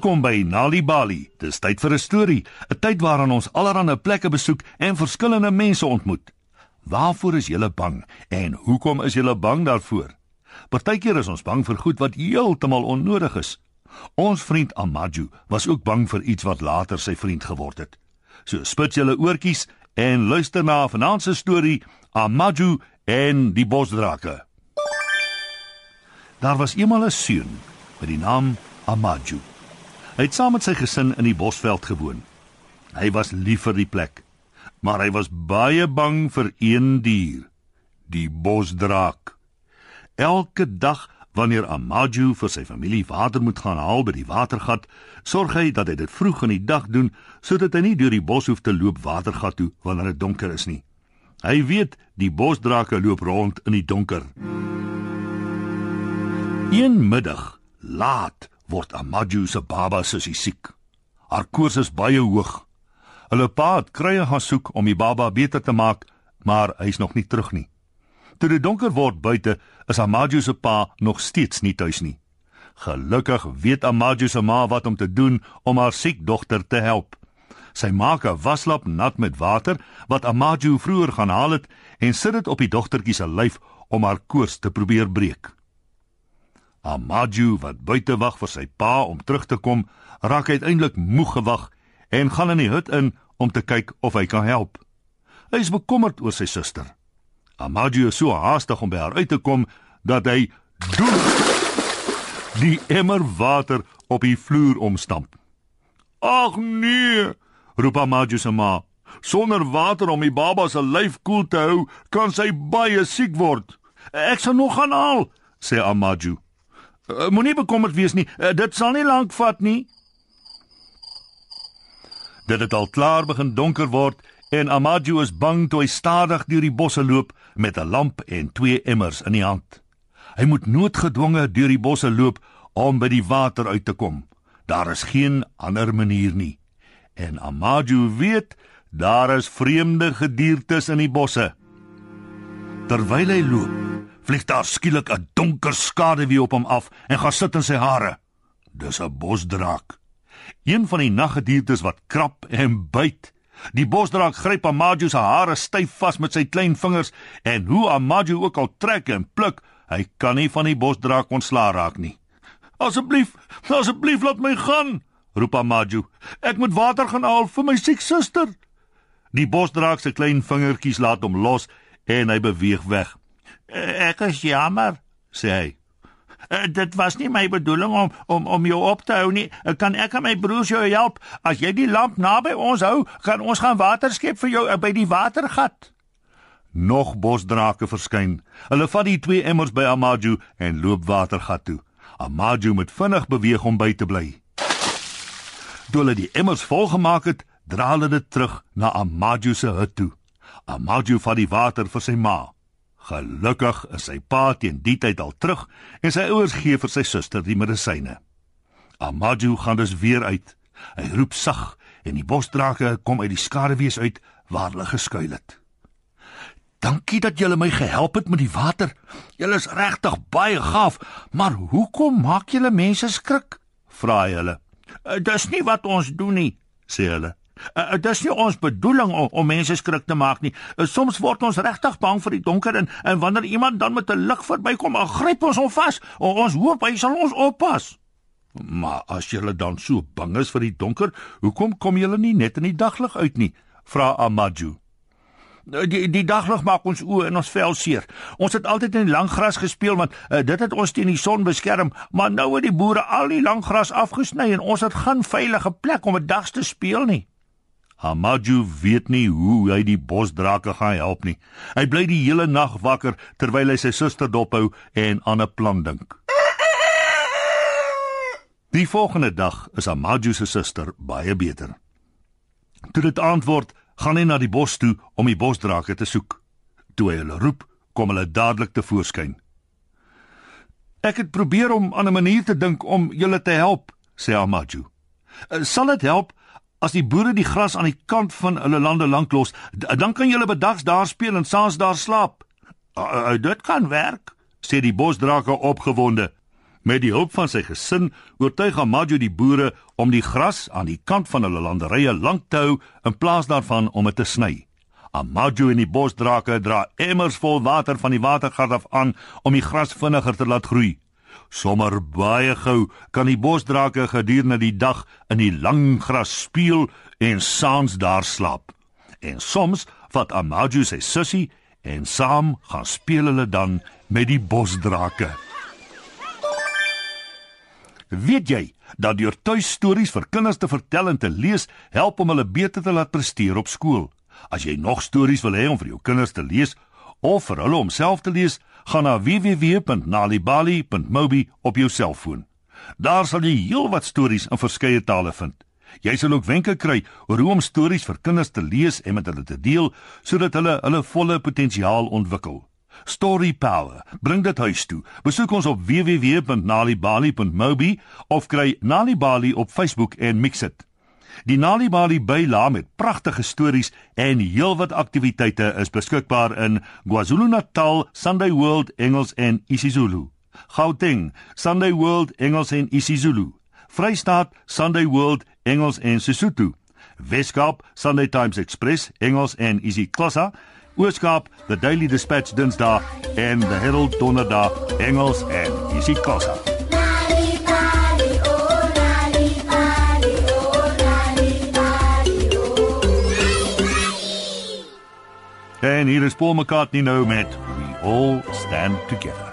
Welkom by Nali Bali. Dis tyd vir 'n storie, 'n tyd waarin ons allerlei plekke besoek en verskillende mense ontmoet. Waarvoor is julle bang en hoekom is julle bang daarvoor? Partykeer is ons bang vir goed wat heeltemal onnodig is. Ons vriend Amaju was ook bang vir iets wat later sy vriend geword het. So spit julle oortjies en luister na vanaand se storie Amaju en die bosdrake. Daar was eendag 'n seun met die naam Amaju. Hy het saam met sy gesin in die bosveld gewoon. Hy was lief vir die plek, maar hy was baie bang vir een dier, die bosdraak. Elke dag wanneer Amaju vir sy familie water moet gaan haal by die watergat, sorg hy dat hy dit vroeg in die dag doen sodat hy nie deur die bos hoef te loop watergat toe wanneer dit donker is nie. Hy weet die bosdrake loop rond in die donker. Een middag, laat word Amaju se baba sussie siek. Haar koors is baie hoog. Hulle pa het krye gaan soek om die baba beter te maak, maar hy's nog nie terug nie. Toe dit donker word buite, is Amaju se pa nog steeds nie tuis nie. Gelukkig weet Amaju se ma wat om te doen om haar siek dogter te help. Sy maak 'n waslap nat met water wat Amaju vroeër gaan haal het en sit dit op die dogtertjie se lyf om haar koors te probeer breek. Amaju wat buite wag vir sy pa om terug te kom, raak uiteindelik moeg gewag en gaan in die hut in om te kyk of hy kan help. Hy is bekommerd oor sy suster. Amaju is so haastig om by haar uit te kom dat hy doen die emmer water op die vloer omstamp. "Ag nee!" roep Amaju se ma. "Sonder water om die baba se lyf koel te hou, kan sy baie siek word." "Ek sal nog gaan haal," sê Amaju. Uh, Moenie bekommerd wees nie. Uh, dit sal nie lank vat nie. Dit het al klaar begin donker word en Amaju is bang toe hy stadig deur die bosse loop met 'n lamp en twee emmers in die hand. Hy moet noodgedwonge deur die bosse loop om by die water uit te kom. Daar is geen ander manier nie. En Amaju weet daar is vreemde gediertes in die bosse. Terwyl hy loop, vlieg daar skielik 'n donker skaduwee op hom af en gaan sit in sy hare. Dis 'n bosdraak. Een van die naggediertes wat krap en byt. Die bosdraak gryp Amaju se hare styf vas met sy klein vingers en hoe Amaju ook al trek en pluk, hy kan nie van die bosdraak ontslaa raak nie. Asseblief, asseblief laat my gaan, roep Amaju. Ek moet water gaan haal vir my siek suster. Die bosdraak se klein vingertjies laat hom los en hy beweeg weg. Ek is jammer, sê hy. Uh, dit was nie my bedoeling om om om jou op te hou nie. Uh, kan ek en my broers jou help? As jy die lamp naby ons hou, kan ons gaan water skep vir jou by die watergat. Nog bosdrake verskyn. Hulle vat die twee emmers by Amaju en loop watergat toe. Amaju moet vinnig beweeg om by te bly. Toe hulle die emmers volgemaak het, dra hulle dit terug na Amaju se hut toe. Amaju vat die water vir sy ma. Gelukkig is sy pa teen die tyd al terug en sy ouers gee vir sy suster die medisyne. Amaju gaan dus weer uit. Hy roep sag en die bosdrake kom uit die skaduwees uit waar hulle geskuil het. Dankie dat julle my gehelp het met die water. Julle is regtig baie gaaf, maar hoekom maak julle mense skrik? vra hy hulle. Dis nie wat ons doen nie, sê hulle. Uh, dit is nie ons bedoeling om, om mense skrik te maak nie. Uh, soms word ons regtig bang vir die donker en, en wanneer iemand dan met 'n lig verbykom, gryp ons hom vas. O, ons hoop hy sal ons oppas. Maar as jy dan so bang is vir die donker, hoekom kom jy nie net in die daglig uit nie? vra Amaju. Die die daglig maak ons oë en ons vel seer. Ons het altyd in die lang gras gespeel want uh, dit het ons teen die son beskerm, maar nou het die boere al die lang gras afgesny en ons het geen veilige plek om 'n dag te speel nie. Amaju weet nie hoe hy die bosdrake gaan help nie. Hy bly die hele nag wakker terwyl hy sy suster dophou en aan 'n plan dink. Die volgende dag is Amaju se suster baie beter. Toe dit aand word, gaan hy na die bos toe om die bosdrake te soek. Toe hy hulle roep, kom hulle dadelik te voorskyn. Ek het probeer om aan 'n manier te dink om julle te help, sê Amaju. Sal dit help As die boere die gras aan die kant van hulle lande lank los, dan kan julle bedags daar speel en saans daar slaap. Uh, uh, dit kan werk, sê die bosdrake opgewonde. Met die hulp van sy gesin oortuig Amadio die boere om die gras aan die kant van hulle landerye lank te hou in plaas daarvan om dit te sny. Amadio en die bosdrake dra emmers vol water van die watergat af aan om die gras vinniger te laat groei. Sommer baie gou kan die bosdrake gedurende die dag in die lang gras speel en saans daar slaap. En soms vat Amadio sy sussie en saam gaan speel hulle dan met die bosdrake. Weet jy dat deur tuistories vir kinders te vertel en te lees help om hulle beter te laat presteer op skool? As jy nog stories wil hê om vir jou kinders te lees of vir hulle om self te lees, gaan na www.nalibali.mobi op jou selfoon. Daar sal jy heelwat stories in verskeie tale vind. Jy sal ook wenke kry oor hoe om stories vir kinders te lees en met hulle te deel sodat hulle hulle volle potensiaal ontwikkel. Story Power. Bring dit huis toe. Besoek ons op www.nalibali.mobi of kry Nalibali op Facebook en mix dit. Die Nalibali byla met pragtige stories en heelwat aktiwiteite is beskikbaar in KwaZulu-Natal, Sunday World Engels en isiZulu. Gauteng, Sunday World Engels en isiZulu. Vrystaat, Sunday World Engels en Sesotho. Weskaap, Sunday Times Express Engels en isiXhosa. Ooskaap, The Daily Dispatch Dinsdae en The Herald Donderdag Engels en isiXhosa. En hier is Paul McCartney nou met We All Stand Together.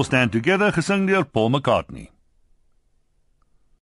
All stand together gesing deur Paul McCartney.